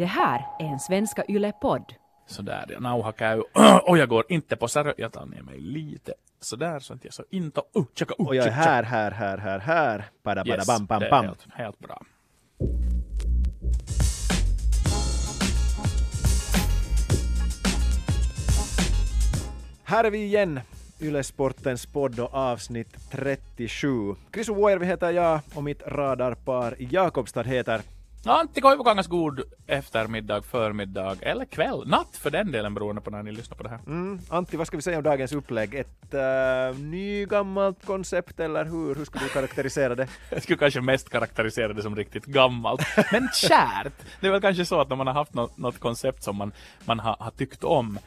Det här är en Svenska Yle-podd. Sådär, ja, nauha käy. Och jag går inte på särö. Jag tar ner mig lite sådär så att jag så inte... Uh, tjaka, uh, Och jag är här, här, här, här, här. Bada, bada, Yes, bam, bam, det är bam. Helt, helt bra. Här är vi igen. Yle Sportens podd och avsnitt 37. Chris Vuojärvi heter jag och mitt radarpar i Jakobstad heter Antti Koivukangas god eftermiddag, förmiddag eller kväll, natt för den delen beroende på när ni lyssnar på det här. mm, Antti, vad ska vi säga om dagens upplägg? Ett uh, nygammalt koncept eller hur? Hur skulle du karaktärisera det? Jag skulle kanske mest karaktärisera det som riktigt gammalt. Men kärt! Det är väl kanske så att när man har haft något, något koncept som man, man har, har tyckt om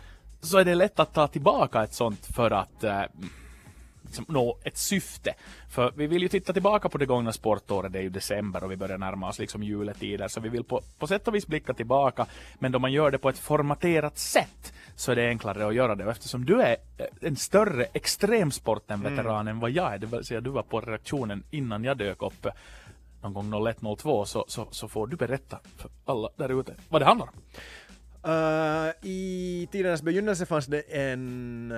så är det lätt att ta tillbaka ett sånt för att eh, liksom nå ett syfte. För vi vill ju titta tillbaka på det gångna sportåret, det är ju december och vi börjar närma oss liksom juletider, så vi vill på, på sätt och vis blicka tillbaka, men då man gör det på ett formaterat sätt så är det enklare att göra det. Och eftersom du är eh, en större extremsporten-veteran än vad jag är, det vill säga du var på redaktionen innan jag dök upp eh, någon gång 01.02 så, så, så får du berätta för alla där ute vad det handlar om. Uh, I tidernas begynnelse fanns det en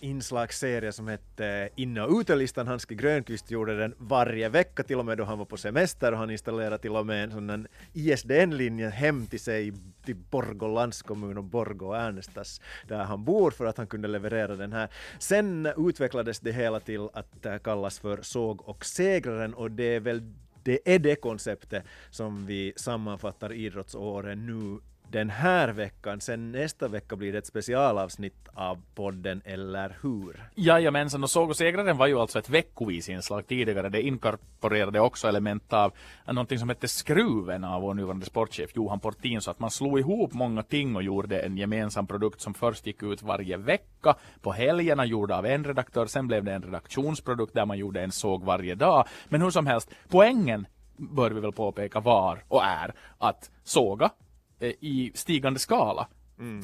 inslagsserie som hette Inne och utelistan. Hanske Grönqvist gjorde den varje vecka, till och med då han var på semester och han installerade till och med en sån ISDN-linje hem till sig till Borgå landskommun och Borgå och Ernestas där han bor för att han kunde leverera den här. Sen utvecklades det hela till att kallas för Såg och segraren och det är väl det är det konceptet som vi sammanfattar idrottsåren nu den här veckan. Sen nästa vecka blir det ett specialavsnitt av podden, eller hur? Jajamensan, och Såg och segraren var ju alltså ett veckovis inslag tidigare. Det inkorporerade också element av någonting som hette Skruven av vår nuvarande sportchef Johan Portin, så att man slog ihop många ting och gjorde en gemensam produkt som först gick ut varje vecka på helgerna, gjord av en redaktör, sen blev det en redaktionsprodukt där man gjorde en såg varje dag. Men hur som helst, poängen bör vi väl påpeka var och är att såga i stigande skala.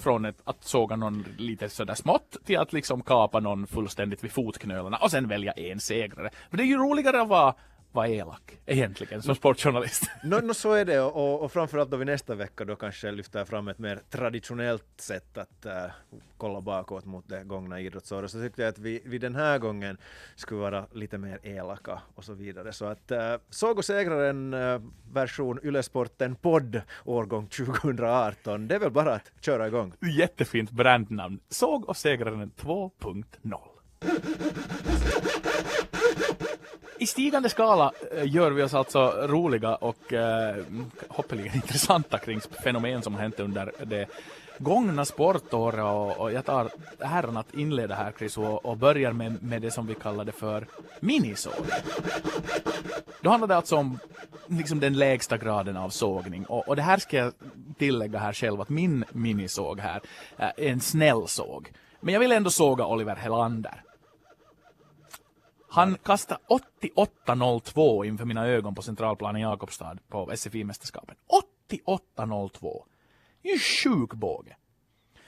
Från ett, att såga någon lite sådär smått till att liksom kapa någon fullständigt vid fotknölarna och sen välja en segrare. För det är ju roligare att vara, vara elak egentligen som sportjournalist. Nå, nå, så är det och, och framförallt då vi nästa vecka då kanske lyfter fram ett mer traditionellt sätt att äh, kolla bakåt mot det gångna idrottsåret så tyckte jag att vi, vi den här gången skulle vara lite mer elaka och så vidare. Så att äh, Såg och segraren äh, version Ylesporten podd årgång 2018, det är väl bara att köra igång. Jättefint brandnamn. Såg och segraren 2.0. I stigande skala eh, gör vi oss alltså roliga och eh, hoppeligen intressanta kring fenomen som har hänt under det gångna sportåret och, och jag tar äran att inleda här Chris och, och börjar med, med det som vi kallade för minisåg. Då handlar det alltså om liksom den lägsta graden av sågning och, och det här ska jag tillägga här själv att min minisåg här är en snäll såg. Men jag vill ändå såga Oliver Helander. Han kastade 88.02 inför mina ögon på Centralplan i Jakobstad på SFI-mästerskapen. 88.02! Det är ju sjuk båge.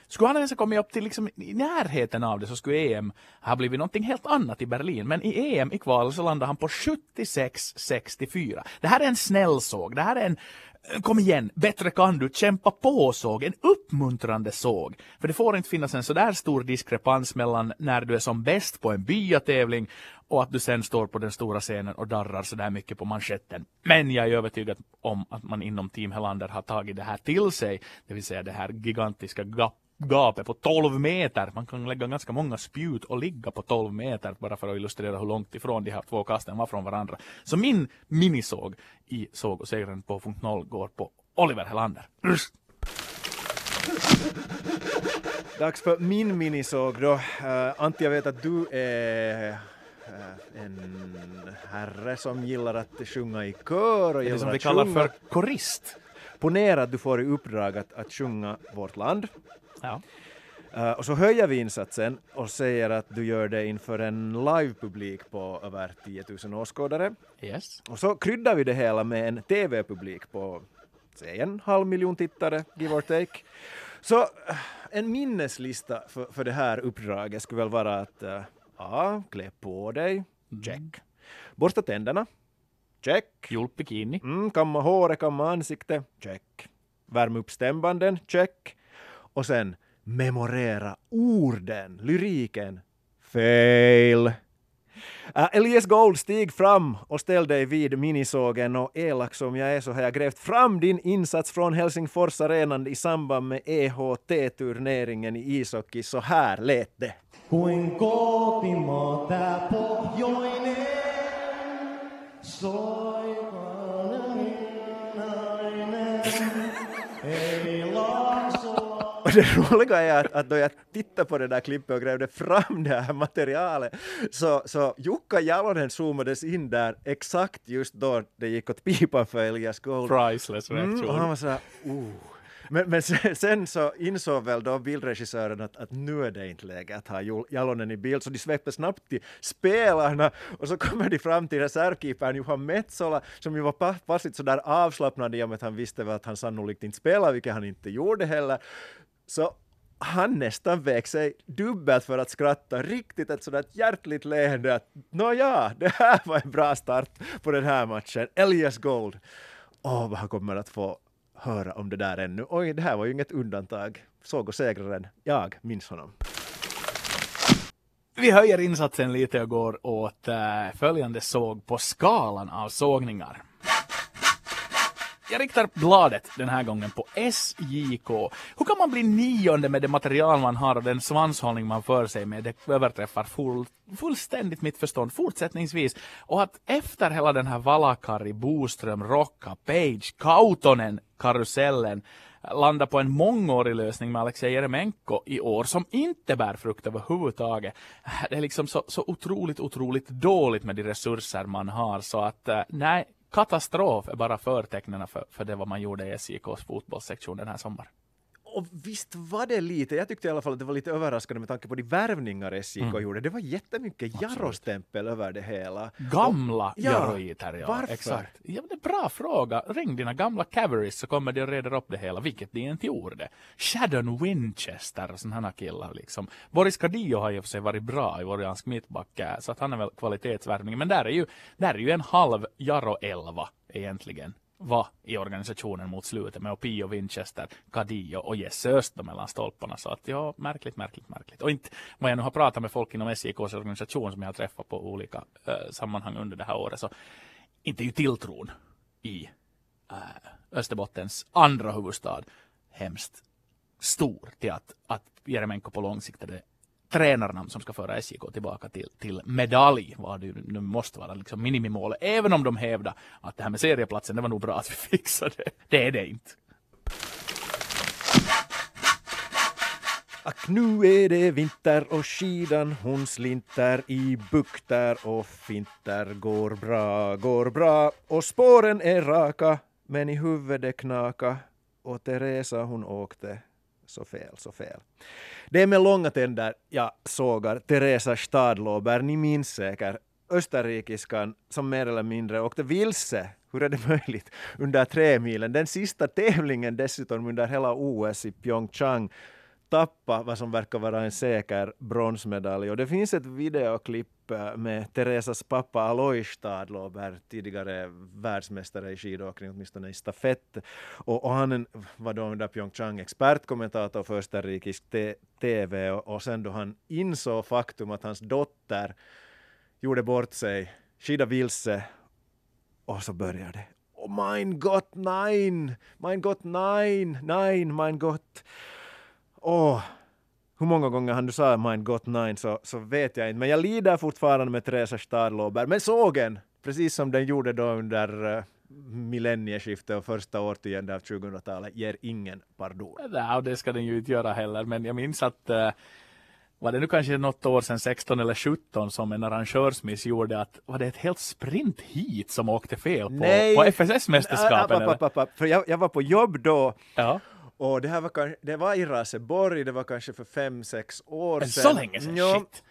Skulle han ens ha kommit upp till liksom i närheten av det så skulle EM ha blivit någonting helt annat i Berlin. Men i EM i kval så landade han på 76-64. Det här är en snäll såg. Det här är en Eh, kom igen, bättre kan du, kämpa på såg, en uppmuntrande såg. För det får inte finnas en sådär stor diskrepans mellan när du är som bäst på en byatävling och att du sen står på den stora scenen och darrar sådär mycket på manschetten. Men jag är övertygad om att man inom Team Helander har tagit det här till sig, det vill säga det här gigantiska gap gapet på 12 meter. Man kan lägga ganska många spjut och ligga på 12 meter bara för att illustrera hur långt ifrån de här två kasten var från varandra. Så min minisåg i såg och segraren 2.0 går på Oliver Helander. Dags för min minisåg då. Uh, Antti, jag vet att du är uh, en herre som gillar att sjunga i kör och Det gillar som vi kallar sjunga. för korist. Ponera att du får i uppdrag att, att sjunga vårt land. Ja. Uh, och så höjer vi insatsen och säger att du gör det inför en livepublik på över 10 000 åskådare. Yes. Och så kryddar vi det hela med en TV-publik på säg en halv miljon tittare, give or take. Så eh, en minneslista för, för det här uppdraget skulle väl vara att uh, ja, klä på dig, check. Borsta tänderna, check. Julbikini. Mm, kamma håret, kamma ansikte, check. värma upp stämbanden, check. Och sen memorera orden, lyriken, fail. Uh, Elias Gold, stig fram och ställ dig vid minisågen och elak som jag är så har jag grävt fram din insats från Helsingfors arenan i samband med EHT-turneringen i ishockey. Så här lät det. Kuin kotimaa tää pohjoinen, soi det roliga är att, att då jag tittade på det där klippet och grävde fram det här materialet så, så Jukka Jalonen zoomades in där exakt just då det gick åt pipan för Elias Gold. Priceless Mm, reaktion. och han var sådär, oh. Men, men sen, sen så insåg väl då bildregissören att, att nu är det inte läge att ha Jalonen i bild, så de släpper snabbt till spelarna och så kommer de fram till reservkeepern Johan Metsola som ju var pa- passligt sådär avslappnad i och med att han visste väl att han sannolikt inte spelar, vilket han inte gjorde heller. Så han nästan vek sig dubbelt för att skratta, riktigt ett sådant hjärtligt leende att nåja, det här var en bra start på den här matchen. Elias Gold. Åh, vad han kommer att få höra om det där ännu. Oj, det här var ju inget undantag. Såg och segraren, jag minns honom. Vi höjer insatsen lite och går åt äh, följande såg på skalan av sågningar. Jag riktar bladet den här gången på SJK. Hur kan man bli nionde med det material man har och den svanshållning man för sig med? Det överträffar full, fullständigt mitt förstånd fortsättningsvis. Och att efter hela den här Valakari, Boström, Rocka, Page, Kautonen karusellen landa på en mångårig lösning med Alexej Jeremenko i år som inte bär frukt överhuvudtaget. Det är liksom så, så otroligt, otroligt dåligt med de resurser man har så att eh, nej, katastrof är bara förtecknen för, för det vad man gjorde i SJKs fotbollssektion den här sommaren. Och visst var det lite, jag tyckte i alla fall att det var lite överraskande med tanke på de värvningar SJK gjorde. Det var jättemycket Jarro-stämpel över det hela. Gamla ja, jaroiter, ja. varför? Exakt. Ja, det är bra fråga. Ring dina gamla cavalries så kommer de att reda upp det hela, vilket de inte gjorde. Shadow Winchester och sådana killar liksom. Boris Kadillo har ju för sig varit bra i Voriansk mittback, eh, så att han är väl kvalitetsvärvning. Men där är ju, där är ju en halv Jaro-elva egentligen var i organisationen mot slutet med Opio, Winchester, Kadio och Jesse Öst mellan stolparna. Så att ja, märkligt, märkligt, märkligt. Och inte vad jag nu har pratat med folk inom SJKs organisation som jag har träffat på olika äh, sammanhang under det här året så inte är ju tilltron i äh, Österbottens andra huvudstad hemskt stor till att, att Jeremenko på lång sikt är det tränarnamn som ska föra SJK tillbaka till, till medalj, vad det nu måste vara liksom minimimålet, även om de hävdar att det här med serieplatsen, det var nog bra att vi fixade det. Det är det inte. Ack, nu är det vinter och skidan hon slinter i bukter och finter går bra, går bra och spåren är raka men i huvudet knaka och Teresa hon åkte så fel, så fel. Det är med långa tänder jag sågar Teresa Stadlober, ni minns säkert österrikiskan som mer eller mindre åkte vilse. Hur är det möjligt? Under tre milen. Den sista tävlingen dessutom under hela OS i Pyeongchang tappa vad som verkar vara en säker bronsmedalj. Och det finns ett videoklipp eh, med Teresas pappa Alois Stadlober, tidigare världsmästare i skidåkning, åtminstone i stafett. Och, och han var då under Pyeongchang expertkommentator för österrikisk TV och, och sen då han insåg faktum att hans dotter gjorde bort sig, skida vilse och så började det. Oh mein Gott, nein! Mein Gott, nein! Nein, mein Gott! Åh, hur många gånger han nu sa Mein Gott nein så, så vet jag inte. Men jag lider fortfarande med Teresa Stadlober. Men sågen, precis som den gjorde då under uh, millennieskiftet och första årtiondet av 2000-talet, ger ingen pardon. Ja, det ska den ju inte göra heller, men jag minns att eh, var det nu kanske något år sedan, 16 eller 17, som en arrangörsmiss gjorde att var det ett helt sprint hit som åkte fel på, på FSS-mästerskapen? App. För jag, jag var på jobb då Ja. Och det här var, kanske- det var i Raseborg, det var kanske för fem, sex år sedan. så länge sedan? Ja. Shit.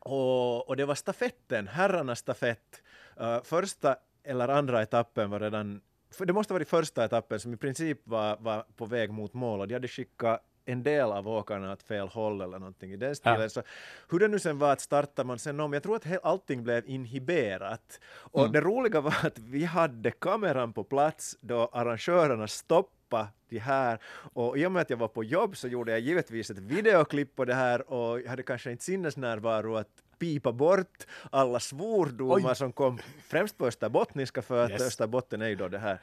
Och, och det var stafetten, herrarnas stafett. Uh, första eller andra etappen var redan, det måste ha varit första etappen som i princip var, var på väg mot mål och de hade skickat en del av åkarna åt fel håll eller någonting i den stilen. Ja. Så hur det nu sen var att starta man sen om, jag tror att allting blev inhiberat. Och det roliga var att vi hade kameran på plats då arrangörerna stoppade de här och i och med att jag var på jobb så gjorde jag givetvis ett videoklipp på det här och jag hade kanske inte sinnesnärvaro att pipa bort alla svordomar Oj. som kom främst på österbottniska för att Yes. Österbotten är ju då det här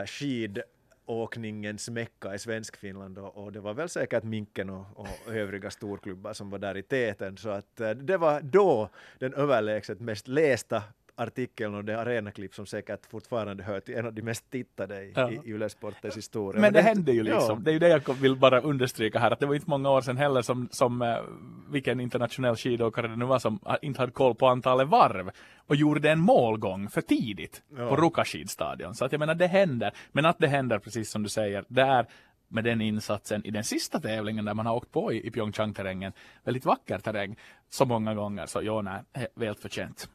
uh, skidåkningens mecka i Svenskfinland och, och det var väl säkert Minken och, och övriga storklubbar som var där i täten så att eh, det var då den överlägset mest lästa artikeln och det arenaklipp som säkert fortfarande hör till en av de mest tittade i, Ja. i Yle Sportens historia. Men det hände ju liksom. Ja. Det är ju det jag vill bara understryka här, att det var inte många år sedan heller som, som eh, vilken internationell skidåkare det nu var som ah, inte hade koll på antalet varv och gjorde en målgång för tidigt Ja. på Ruka-skidstadion. Så att jag menar, det händer. Men att det händer, precis som du säger, där med den insatsen i den sista tävlingen där man har åkt på i, i Pyeongchang-terrängen, väldigt vacker terräng, så många gånger, så ja, nej, he- väl förtjänt.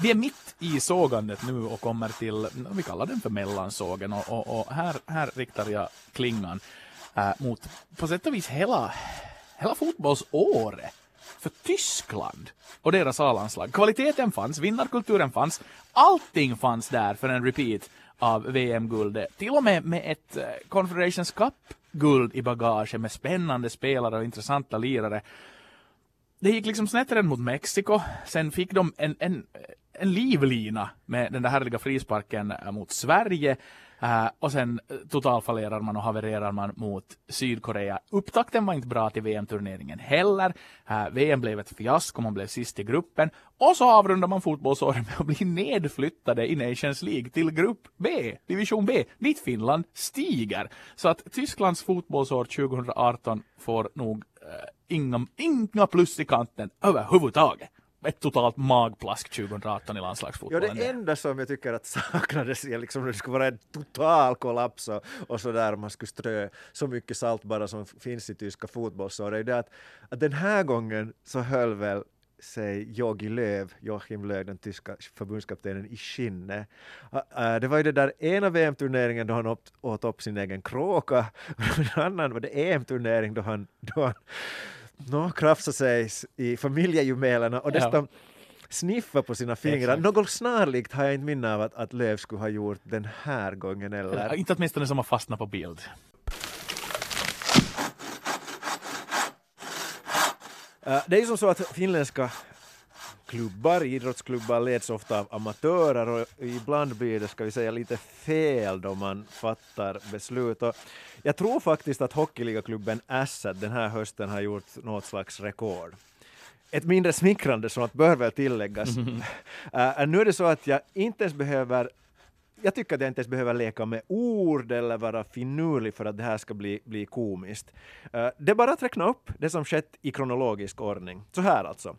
Vi är mitt i sågandet nu och kommer till, vi kallar den för mellansågen och, och, och här, här riktar jag klingan äh, mot på sätt och vis hela, hela fotbollsåret för Tyskland och deras A-landslag. Kvaliteten fanns, vinnarkulturen fanns, allting fanns där för en repeat av VM-guldet. Till och med med ett äh, Confederations Cup-guld i bagaget med spännande spelare och intressanta lirare det gick liksom snett redan mot Mexiko. Sen fick de en, en, en livlina med den där härliga frisparken äh, mot Sverige. Uh, och sen äh, totalfallerar man och havererar man mot Sydkorea. Upptakten var inte bra till VM-turneringen heller. Uh, VM blev ett fiasko, man blev sist i gruppen. Och så avrundar man fotbollsåret med att bli nedflyttade i Nations League till grupp B, division B, dit Finland stiger. Så att Tysklands fotbollsår 2018 får nog uh, inga, inga plus i kanten överhuvudtaget. Ett totalt magplask 2018 i Ja, landslagsfotbollen. det enda som jag tycker att saknades, är liksom det skulle vara en total kollaps och, och så där man skulle strö så mycket salt bara som finns i tyska fotbollsår, är det att, att den här gången så höll väl sig Jogi Löw, Joachim Löw, den tyska förbundskaptenen, i skinnet. Uh, det var ju det där ena VM-turneringen då han åt, åt upp sin egen kråka, och den annan var det EM-turnering då han, då han no, krafsade sig i familjejumelerna och Ja. dessutom sniffa på sina fingrar. Exakt. Något snarlikt har jag inte minne av att, att Löv skulle ha gjort den här gången Eller, eller... inte åtminstone som har fastnat på bild. Uh, det är ju som så att finländska klubbar, idrottsklubbar leds ofta av amatörer och ibland blir det, ska vi säga, lite fel då man fattar beslut. Och jag tror faktiskt att hockeyligaklubben Asset den här hösten har gjort något slags rekord. Ett mindre smickrande sånt bör väl tilläggas. Uh, nu är det så att jag inte ens behöver jag tycker att jag inte ens behöver leka med ord eller vara finurlig för att det här ska bli, bli komiskt. Eh, det är bara att räkna upp det som skett i kronologisk ordning. Så här alltså.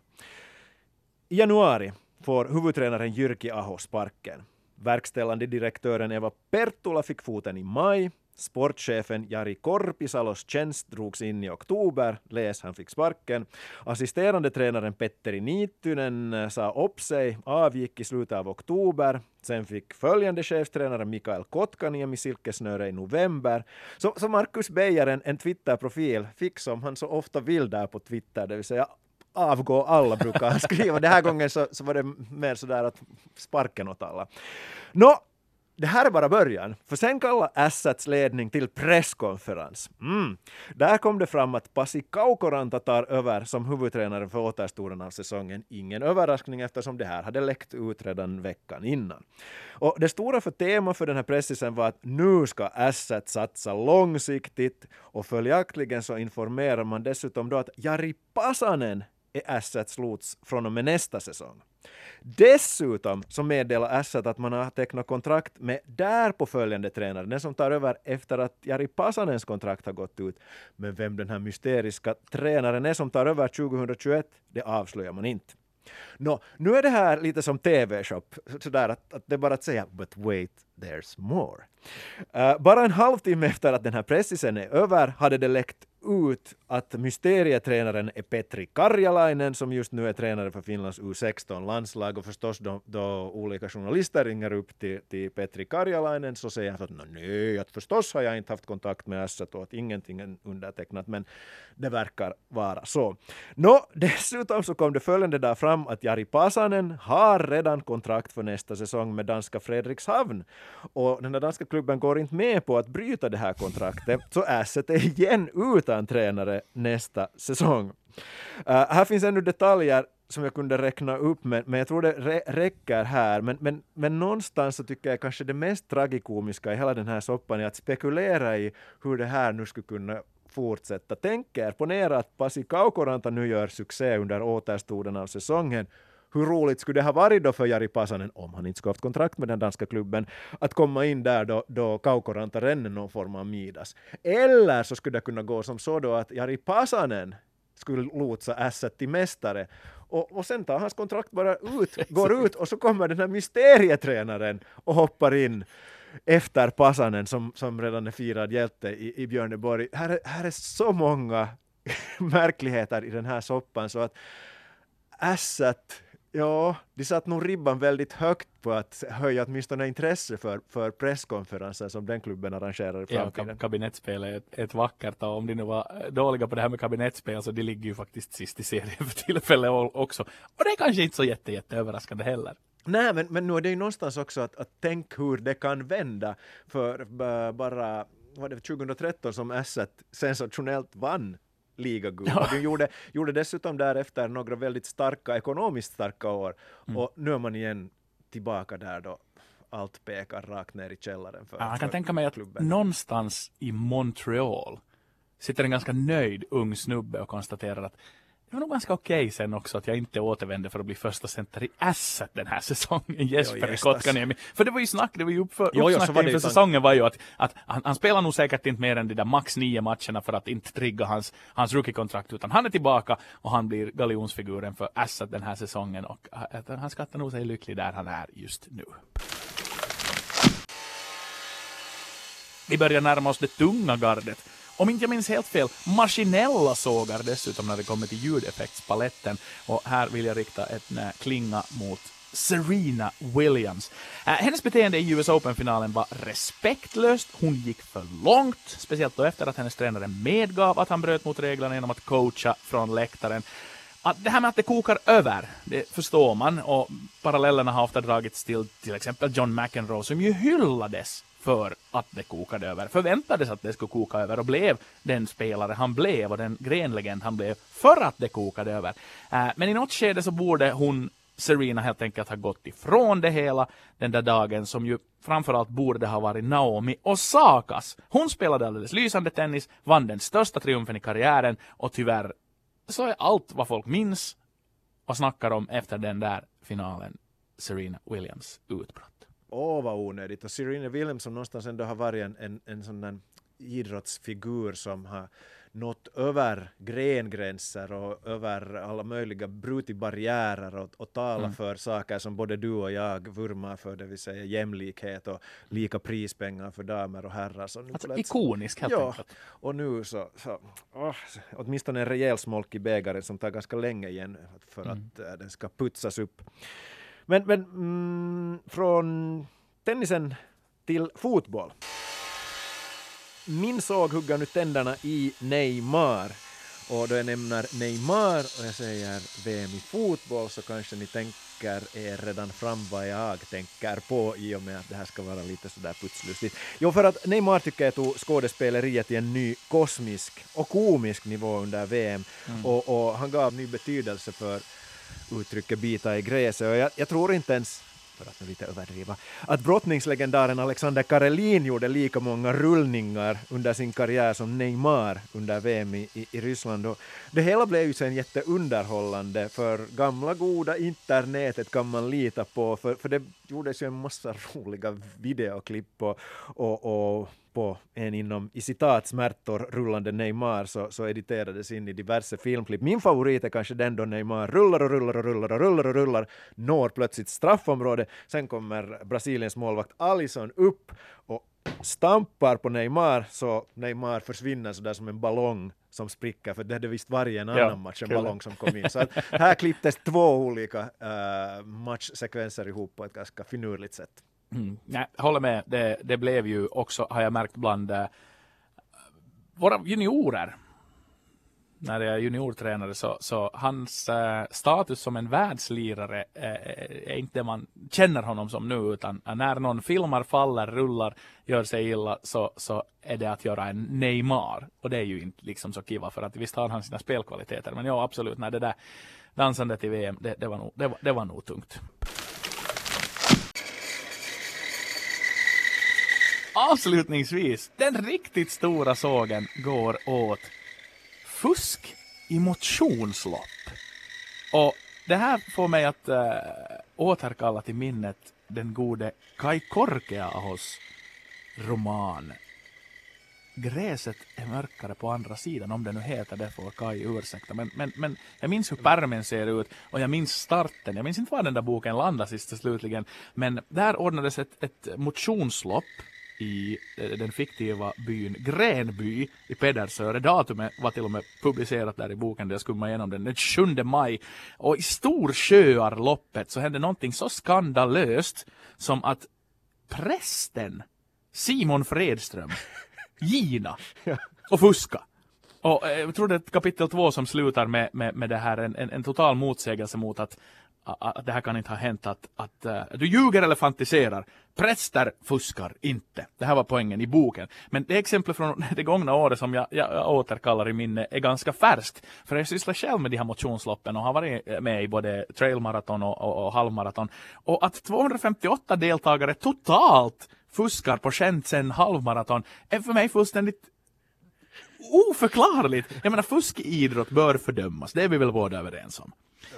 I januari får huvudtränaren Jyrki Aho sparken. Verkställande direktören Eva Perttula fick foten i maj. Sportchefen Jari Korpisalos tjänst drogs in i oktober. Läs, han fick sparken. Assisterande tränaren Petteri Niittynen eh, sa upp sig, avgick i slutet av oktober. Sen fick följande chefstränare Mikael Kotkaniemi silkesnöre i november. Så, så Marcus Beijer, en, en Twitter-profil, fick som han så ofta vill där på Twitter, det vill säga avgå alla brukar han skriva. Den här gången så, så var det mer sådär att sparken åt alla. Nå, det här är bara början, för sen kallar Assats ledning till presskonferens. Mm. Där kom det fram att Pasi Kaukoranta tar över som huvudtränare för återstoden av säsongen. Ingen överraskning eftersom det här hade läckt ut redan veckan innan. Och det stora för tema för den här pressisen var att nu ska Assat satsa långsiktigt och följaktligen så informerar man dessutom då att Jari Pasanen är Asset lots från och med nästa säsong. Dessutom så meddelar Asset att man har tecknat kontrakt med därpå följande tränare, den som tar över efter att Jari Pasanens kontrakt har gått ut. Men vem den här mysteriska tränaren är som tar över 2021, det avslöjar man inte. Nå, nu är det här lite som TV-shop, sådär att, att det är bara att säga “but wait, there's more”. Uh, bara en halvtimme efter att den här pressisen är över hade det läckt ut att mysterietränaren är Petri Karjalainen som just nu är tränare för Finlands U16-landslag och förstås då, då olika journalister ringer upp till, till Petri Karjalainen så säger han att nej, att förstås har jag inte haft kontakt med Asset och att ingenting är undertecknat men det verkar vara så. Nå, dessutom så kom det följande dag fram att Jari Pasanen har redan kontrakt för nästa säsong med danska Fredrikshavn. Och den där danska klubben går inte med på att bryta det här kontraktet så Asset är igen utan tränare nästa säsong. Uh, här finns ännu detaljer som jag kunde räkna upp, men, men jag tror det rä räcker här. Men, men, men någonstans så tycker jag kanske det mest tragikomiska i hela den här soppan är att spekulera i hur det här nu skulle kunna fortsätta. Tänk er, ponera att Pasi Kaukoranta nu gör succé under återstoden av säsongen. Hur roligt skulle det ha varit då för Jari Pasanen, om han inte skulle haft kontrakt med den danska klubben, att komma in där då, då Kaukoranta ränner någon form av Midas. Eller så skulle det kunna gå som så då att Jari Pasanen skulle lotsa Ässät till mästare och, och sen tar hans kontrakt bara ut, går ut och så kommer den här mysterietränaren och hoppar in efter Pasanen som, som redan är firad hjälte i, i Björneborg. Här, är- här är så många märkligheter i den här soppan så att Ässät, ja, de satt nog ribban väldigt högt på att höja åtminstone intresse för, för presskonferenser som den klubben arrangerar i Ja, framtiden. kab- kabinettspel är ett, ett vackert och om de nu var eh, dåliga på det här med kabinettspel så de ligger ju faktiskt sist i serien för tillfället också. Och det är kanske inte så jätte, jätte överraskande heller. Nej, men, men nu är det ju någonstans också att, att tänk hur det kan vända. För ba- bara var det 2013 som Ässät sensationellt vann ligaguld. Ja. De gjorde, gjorde dessutom därefter några väldigt starka, ekonomiskt starka år. Och nu är man igen tillbaka där då allt pekar rakt ner i källaren för, Ja, jag kan tänka mig att klubben. någonstans i Montreal sitter en ganska nöjd ung snubbe och konstaterar att det var nog ganska okej sen också att jag inte återvände för att bli första center i Ässät den här säsongen, Jesper. Kotkaniemi. För det var ju snack, det var ju uppför, Jo, jo, så uppsnacket var det ju inför tank- säsongen var ju att, att han, han spelar nog säkert inte mer än de där max nio matcherna för att inte trigga hans, hans rookie-kontrakt utan han är tillbaka och han blir galjonsfiguren för Ässät den här säsongen och äh, att han skattar nog sig lycklig där han är just nu. Vi börjar närma oss det tunga gardet. Om inte jag minns helt fel, maskinella sågar dessutom när det kommer till ljudeffektspaletten. Och här vill jag rikta en klinga mot Serena Williams. Äh, hennes beteende i US Open-finalen var respektlöst. Hon gick för långt, speciellt då efter att hennes tränare medgav att han bröt mot reglerna genom att coacha från läktaren. Att det här med att det kokar över, det förstår man och parallellerna har ofta dragits till till exempel John McEnroe som ju hyllades för att det kokade över, förväntades att det skulle koka över och blev den spelare han blev och den grenlegend han blev för att det kokade över. Eh, men i något skede så borde hon Serena helt enkelt ha gått ifrån det hela den där dagen som ju framförallt borde ha varit Naomi Osakas. Hon spelade alldeles lysande tennis, vann den största triumfen i karriären och tyvärr så är allt vad folk minns och snackar om efter den där finalen Serena Williams utbrott. Åh, vad onödigt. Och Serena Williams som någonstans ändå har varit en, en, en sån idrottsfigur som har nått över grengränser och över alla möjliga brutit barriärer och, och talat för saker som både du och jag vurmar för, det vill säga jämlikhet och lika prispengar för damer och herrar. Så nu Alltså plötsligt- ikonisk helt ja, enkelt. och nu så, så åh, åtminstone en rejäl smolk i bägaren som tar ganska länge igen för att äh, den ska putsas upp. Men, men mm, från tennisen till fotboll. Min såg hugger nu tänderna i Neymar. Och då jag nämner Neymar och jag säger VM i fotboll så kanske ni tänker er redan fram vad jag tänker på i och med att det här ska vara lite sådär putslustigt. Jo, för att Neymar tycker jag tog skådespeleriet till en ny kosmisk och komisk nivå under VM och, och han gav ny betydelse för uttrycket bita i gräset och jag, jag tror inte ens för att nu lite överdriva, att brottningslegendaren Alexander Karelin gjorde lika många rullningar under sin karriär som Neymar under VM i, i, i Ryssland. Och det hela blev ju sen jätteunderhållande för gamla goda internetet kan man lita på för, för det gjordes ju en massa roliga videoklipp och, och, och på en inom i citat smärtor rullande Neymar så, så editerades in i diverse filmklipp. Min favorit är kanske den då Neymar rullar och rullar och rullar och rullar och rullar, når plötsligt straffområde. Sen kommer Brasiliens målvakt Alisson upp och stampar på Neymar så Neymar försvinner så där som en ballong som spricker, för det hade visst varje en Ja, annan match en kul. ballong som kom in. Så att här klipptes två olika uh, matchsekvenser ihop på ett ganska finurligt sätt. Mm. Nej, jag håller med. Det, det blev ju också, har jag märkt, bland äh, våra juniorer. När jag är juniortränare så, så hans äh, status som en världslirare äh, är inte det man känner honom som nu utan när någon filmar, faller, rullar, gör sig illa så, så är det att göra en Neymar. Och det är ju inte liksom så kiva för att visst har han sina spelkvaliteter men ja absolut, när det där dansandet i VM, det, det, var, nog, det, var, det var nog tungt. Avslutningsvis, den riktigt stora sågen går åt fusk i motionslopp. Och det här får mig att äh, återkalla till minnet den gode Kai Korkeahos roman Gräset är mörkare på andra sidan, om det nu heter det får Kai ursäkta. Men, men, men jag minns hur pärmen ser ut och jag minns starten. Jag minns inte var den där boken landade sist och slutligen. Men där ordnades ett, ett motionslopp i eh, den fiktiva byn Gränby i Pedersöre. Datumet var till och med publicerat där i boken jag skummade igenom den den 7 maj. Och i Storsjöarloppet så hände någonting så skandalöst som att prästen Simon Fredström Gina och fuska. Och eh, jag tror det är kapitel två som slutar med, med, med det här en, en, en total motsägelse mot att, att, det här kan inte ha hänt att, att uh, du ljuger eller fantiserar. Präster fuskar inte. Det här var poängen i boken. Men det exempel från det gångna året som jag, jag, jag återkallar i minne är ganska färskt. För jag sysslar själv med de här motionsloppen och har varit med i både trailmaraton och, och, och halvmaraton. Och att 258 deltagare totalt fuskar på Shenzhen halvmaraton är för mig fullständigt oförklarligt. Jag menar fusk i idrott bör fördömas, det är vi väl båda överens om.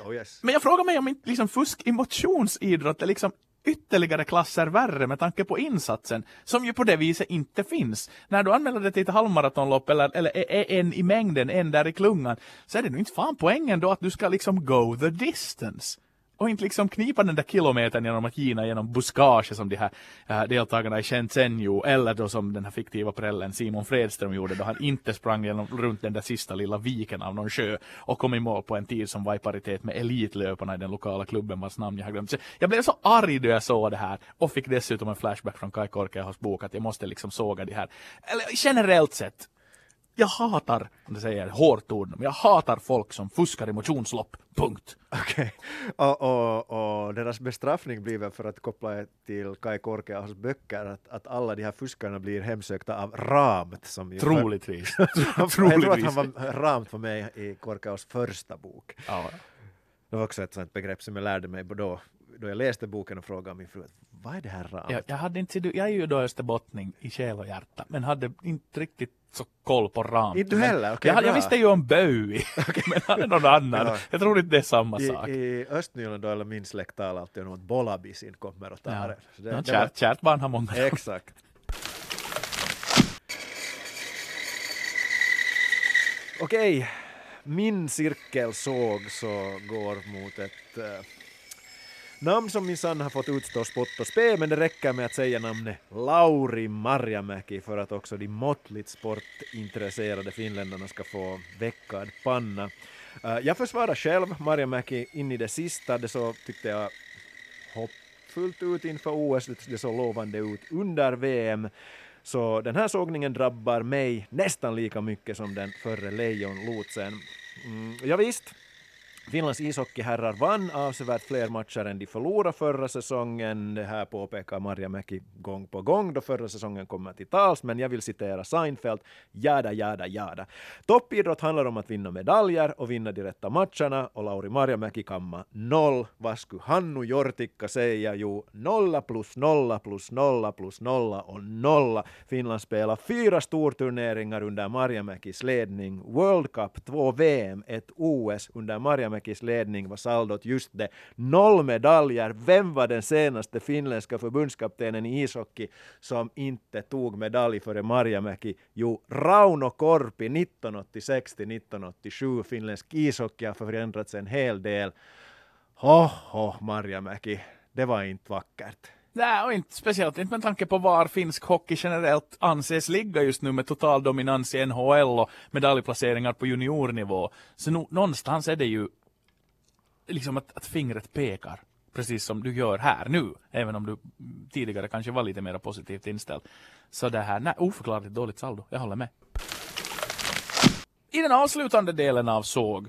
Oh yes. Men jag frågar mig om inte liksom fusk i motionsidrott är liksom ytterligare klasser värre med tanke på insatsen, som ju på det viset inte finns. När du anmäler dig till ett halvmaratonlopp eller, eller en i mängden, en där i klungan, så är det nog inte fan poängen då att du ska liksom go the distance. Och inte liksom knipa den där kilometern genom att gina genom buskage som de här äh, deltagarna i Shenzhen gjorde, eller då som den här fiktiva prällen Simon Fredström gjorde då han inte sprang genom, runt den där sista lilla viken av någon sjö och kom i mål på en tid som var i paritet med elitlöparna i den lokala klubben vars namn jag har glömt. Så jag blev så arg då jag såg det här och fick dessutom en flashback från Kai Korkeahos bok att jag måste liksom såga de här, eller generellt sett jag hatar, om det säger hårt ord, men jag hatar folk som fuskar i motionslopp. Punkt. Okej. Och, och, och deras bestraffning blir väl för att koppla till Kai Korkeahos böcker att, att alla de här fuskarna blir hemsökta av ramt. Som ju Troligtvis. jag tror att han var ramt för mig i Korkeahos första bok. Ja. Det var också ett sånt begrepp som jag lärde mig då, då jag läste boken och frågade min fru vad är det här ramt? Jag, jag, hade inte, jag är ju då österbottning i själ och hjärta, men hade inte riktigt så koll på ram. Inte du heller? Okej, jag, jag visste ju om Bowie, men hade någon annan. Ja. Jag tror inte det är samma I, sak. I Östnyland eller min släkt talar alltid om att Bolabisin kommer och tar Ja. det. Var- kärt, kärt barn har många. Exakt. Okej, min cirkelsåg så går mot ett eh, namn som minsann har fått utstå spott och spe, men det räcker med att säga namnet Lauri Marjamäki för att också de måttligt sportintresserade finländarna ska få veckad panna. Eh, jag försvarar själv Marjamäki in i det sista, det så tyckte jag hoppfullt ut inför OS, det- det såg lovande ut under VM. Så den här sågningen drabbar mig nästan lika mycket som den förre Lejonlotsen. Mm, ja, visst, Finlands ishockeyherrar vann avsevärt fler matcher än de förlorade förra säsongen. Det här påpekar Marjamäki gång på gång då förra säsongen kommer till tals, men jag vill citera Seinfeld. Jada, jada, jada. Toppidrott handlar om att vinna medaljer och vinna de rätta matcherna och Lauri Marjamäki kamma noll. Vad skulle Hannu Jortikka säga? Jo, nolla plus nolla plus nolla plus nolla och nolla. Finland spelar fyra storturneringar under Marjamäkis ledning. World Cup, två VM, ett OS. Under Marjamäkis ledning var saldot just det. Noll medaljer. Vem var den senaste finländska förbundskaptenen i ishockey som inte tog medalj före Marjamäki? Jo, Rauno Korpi 1986 till 1987. Finländsk ishockey har förändrats en hel del. Hoho, Marjamäki, det var inte vackert. Nej, och inte speciellt inte med tanke på var finsk hockey generellt anses ligga just nu med total dominans i NHL och medaljplaceringar på juniornivå. Så no, någonstans är det ju liksom att, att fingret pekar, precis som du gör här nu, även om du tidigare kanske var lite mer positivt inställd. Så det här, nej, oförklarligt dåligt saldo, jag håller med. I den avslutande delen av såg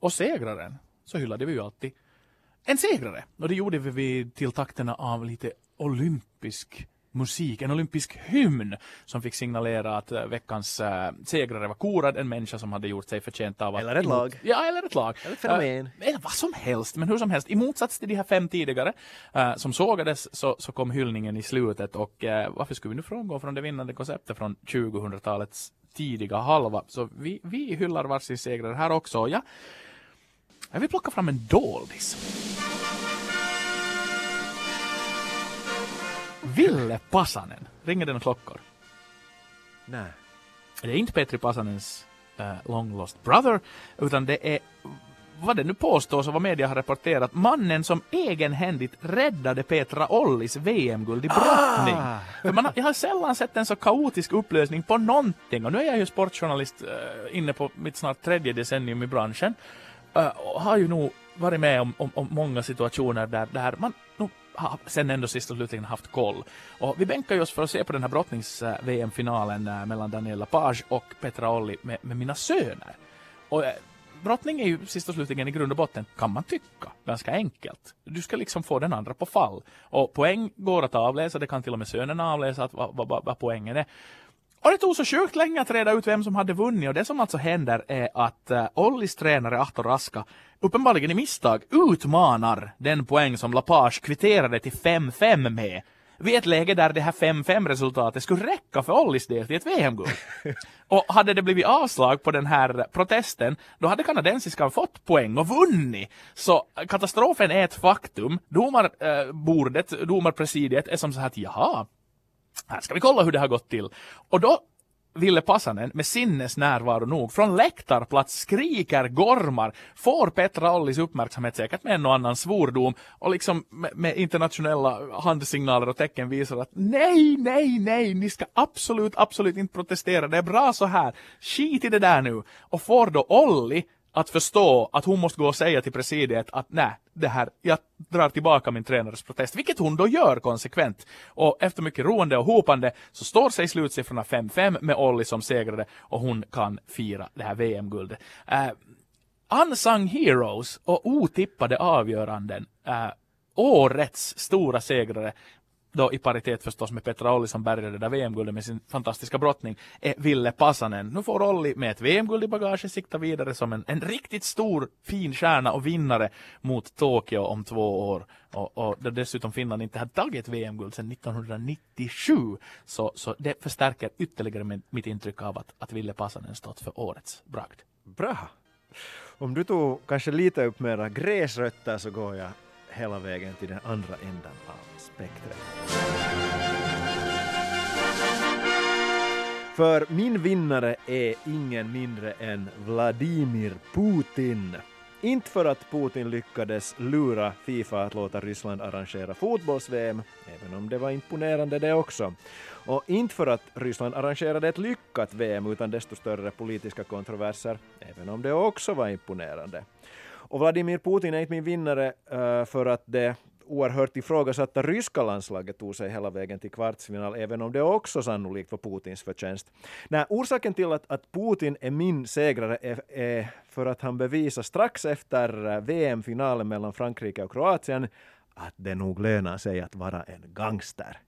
och segraren så hyllade vi ju alltid en segrare. Och det gjorde vi till takterna av lite olympisk musik, en olympisk hymn som fick signalera att uh, veckans uh, segrare var korad, en människa som hade gjort sig förtjänt av att... Eller ett lag. Ja, eller ett lag. Eller ett fenomen. Uh, eller vad som helst, men hur som helst. I motsats till de här fem tidigare uh, som sågades så, så kom hyllningen i slutet och uh, varför skulle vi nu frångå från det vinnande konceptet från 2000-talets tidiga halva? Så vi, vi hyllar varsin segrare här också. Ja, jag vill plocka fram en doldis. Ville Pasanen. Ringer några klockor? Nej. Det är inte Petri Pasanens uh, long lost brother, utan det är vad det nu påstås och vad media har rapporterat, mannen som egenhändigt räddade Petra Ollis VM-guld i brottning. Ah! För man jag har sällan sett en så kaotisk upplösning på någonting och nu är jag ju sportjournalist uh, inne på mitt snart tredje decennium i branschen uh, och har ju nog varit med om, om, om många situationer där, där man nog sen ändå sist och slutligen haft koll. Och vi bänkar ju oss för att se på den här brottnings-VM-finalen eh, mellan Daniela Page och Petra Olli med, med mina söner. Och eh, brottning är ju sist och slutligen i grund och botten, kan man tycka, ganska enkelt. Du ska liksom få den andra på fall. Och poäng går att avläsa, det kan till och med sönerna avläsa att, vad, vad, vad poängen är. Och det tog så sjukt länge att reda ut vem som hade vunnit och det som alltså händer är att uh, Ollis tränare Ahto Raska uppenbarligen i misstag utmanar den poäng som Lapage kvitterade till 5-5 med vid ett läge där det här 5-5 resultatet skulle räcka för Ollis del till ett VM-guld. och hade det blivit avslag på den här protesten, då hade kanadensiskan fått poäng och vunnit. Så katastrofen är ett faktum. Domarbordet, eh, domarpresidiet är som så här att jaha, här ska vi kolla hur det har gått till. Och då Ville Passanen med sinnesnärvaro nog från läktarplats skriker, gormar, får Petra Ollis uppmärksamhet säkert med en och annan svordom och liksom med, med internationella handsignaler och tecken visar att nej, nej, nej, ni ska absolut, absolut inte protestera, det är bra så här, skit i det där nu. Och får då Olli att förstå att hon måste gå och säga till presidiet att nej, det här, jag drar tillbaka min tränares protest, vilket hon då gör konsekvent. Och efter mycket roande och hopande så står sig slutsiffrorna 5-5 med Olli som segrare och hon kan fira det här VM-guldet. Uh, eh, unsung heroes och otippade avgöranden. Uh, årets stora segrare då i paritet förstås med Petra Olli som bärgade det där VM-guldet med sin fantastiska brottning, är Ville Passanen. Nu får Olli med ett VM-guld i bagaget sikta vidare som en, en riktigt stor, fin stjärna och vinnare mot Tokyo om två år. Och, och då dessutom Finland inte har tagit ett VM-guld sedan 1997. Så, så det förstärker ytterligare med, mitt intryck av att, att Ville Passanen stått för årets bragd. Bra. Om du tog kanske lite upp mera gräsrötter så går jag hela vägen till den andra änden av spektret. För min vinnare är ingen mindre än Vladimir Putin. Inte för att Putin lyckades lura Fifa att låta Ryssland arrangera fotbolls-VM, även om det var imponerande det också. Och inte för att Ryssland arrangerade ett lyckat VM utan desto större politiska kontroverser, även om det också var imponerande. Och Vladimir Putin är inte min vinnare uh, för att det oerhört ifrågasatta ryska landslaget tog sig hela vägen till kvartsfinal, även om det också sannolikt var Putins förtjänst. Nej, orsaken till att, att Putin är min segrare är, är för att han bevisar strax efter eh, VM-finalen mellan Frankrike och Kroatien att det nog lönar sig att vara en gangster.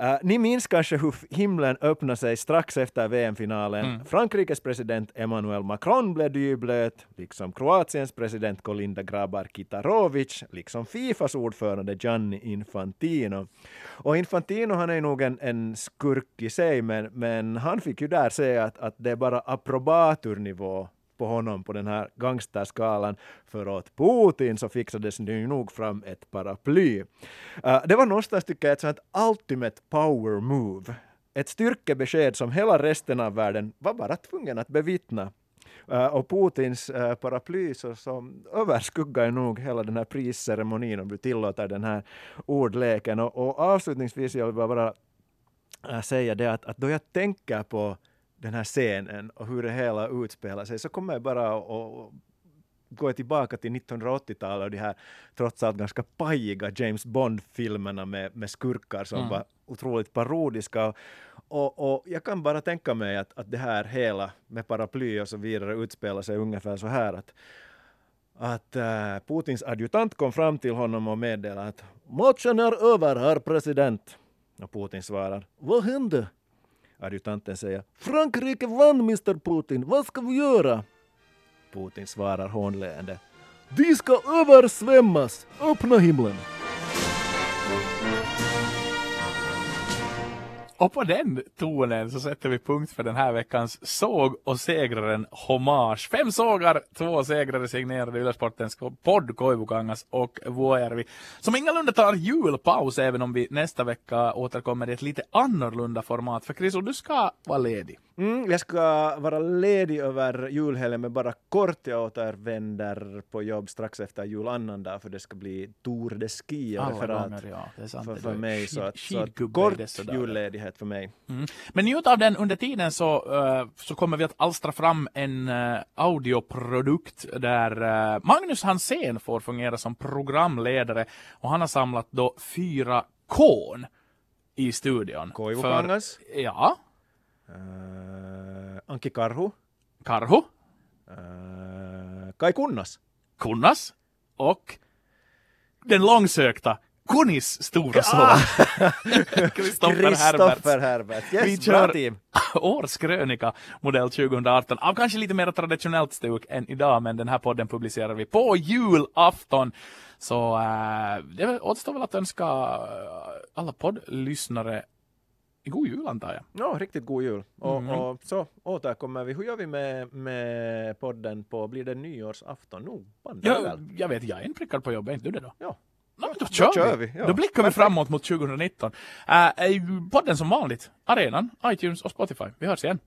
Uh, ni minns kanske hur himlen öppnade sig strax efter VM-finalen. Mm. Frankrikes president Emmanuel Macron blev dyblöt, liksom Kroatiens president Kolinda Grabar-Kitarovic, liksom Fifas ordförande Gianni Infantino. Och Infantino han är nog en, en skurk i sig, men, men han fick ju där säga att, att det är bara approbaturnivå på honom på den här gangsterskalan. För åt Putin så fixades det nog fram ett paraply. Uh, det var någonstans tycker jag ett sånt ultimate power move. Ett styrkebesked som hela resten av världen var bara tvungen att bevittna. Uh, och Putins uh, paraply så, så överskuggar ju nog hela den här prisceremonin om du tillåter den här ordleken. Och, och avslutningsvis jag vill jag bara säga det att, att då jag tänker på den här scenen och hur det hela utspelar sig så kommer jag bara att gå tillbaka till 1980-talet och de här trots allt ganska pajiga James Bond-filmerna med, med skurkar som Mm. var otroligt parodiska. Och, och jag kan bara tänka mig att, att det här hela med paraply och så vidare utspelar sig ungefär så här att att äh, Putins adjutant kom fram till honom och meddelade att matchen är över, herr president. Och Putin svarar, vad hände? Adjutanten säger, Frankrike vann, Mr Putin, vad ska vi göra? Putin svarar hånleende, de ska översvämmas, öppna himlen. Och på den tonen så sätter vi punkt för den här veckans såg och segraren hommage. Fem sågar, två segrare signerade Ylesportens podd Koivukangas och Vuojärvi. Som ingalunda tar julpaus även om vi nästa vecka återkommer i ett lite annorlunda format. För Chriso, du ska vara ledig. Mm, jag ska vara ledig över julhelgen men bara kort. Jag återvänder på jobb strax efter jul annandag för det ska bli Tour de Ski och Alla referat gånger, ja. För, för mig. Så, att, så att kort dessa julledighet för mig. Mm. Men njut av den under tiden så, eh, så kommer vi att alstra fram en uh, audioprodukt där eh, Magnus Hansén får fungera som programledare och han har samlat då fyra kon i studion. Koivukangas, För- Ja, Anki Karhu, Karhu, Kai Kunnas. Kunnas och den långsökta Kunis stora son. Kristoffer Herbert. Herbert. Vi Yes, kör- team. Årskrönika modell 2018 av kanske lite mer traditionellt stuk än idag men den här podden publicerar vi på julafton. Så äh, det återstår väl att önska äh, alla poddlyssnare en god jul antar jag. Ja, riktigt god jul. Och, Mhm. och så återkommer vi. Hur gör vi med, med podden på, blir det nyårsafton? Jag, väl? jag vet, jag är inprickad på jobbet, är inte du det då? Ja. No, men då kör, kör vi. vi, ja. Då blickar vi framåt mot 2019. Äh, podden som vanligt, arenan, iTunes och Spotify. Vi hörs igen.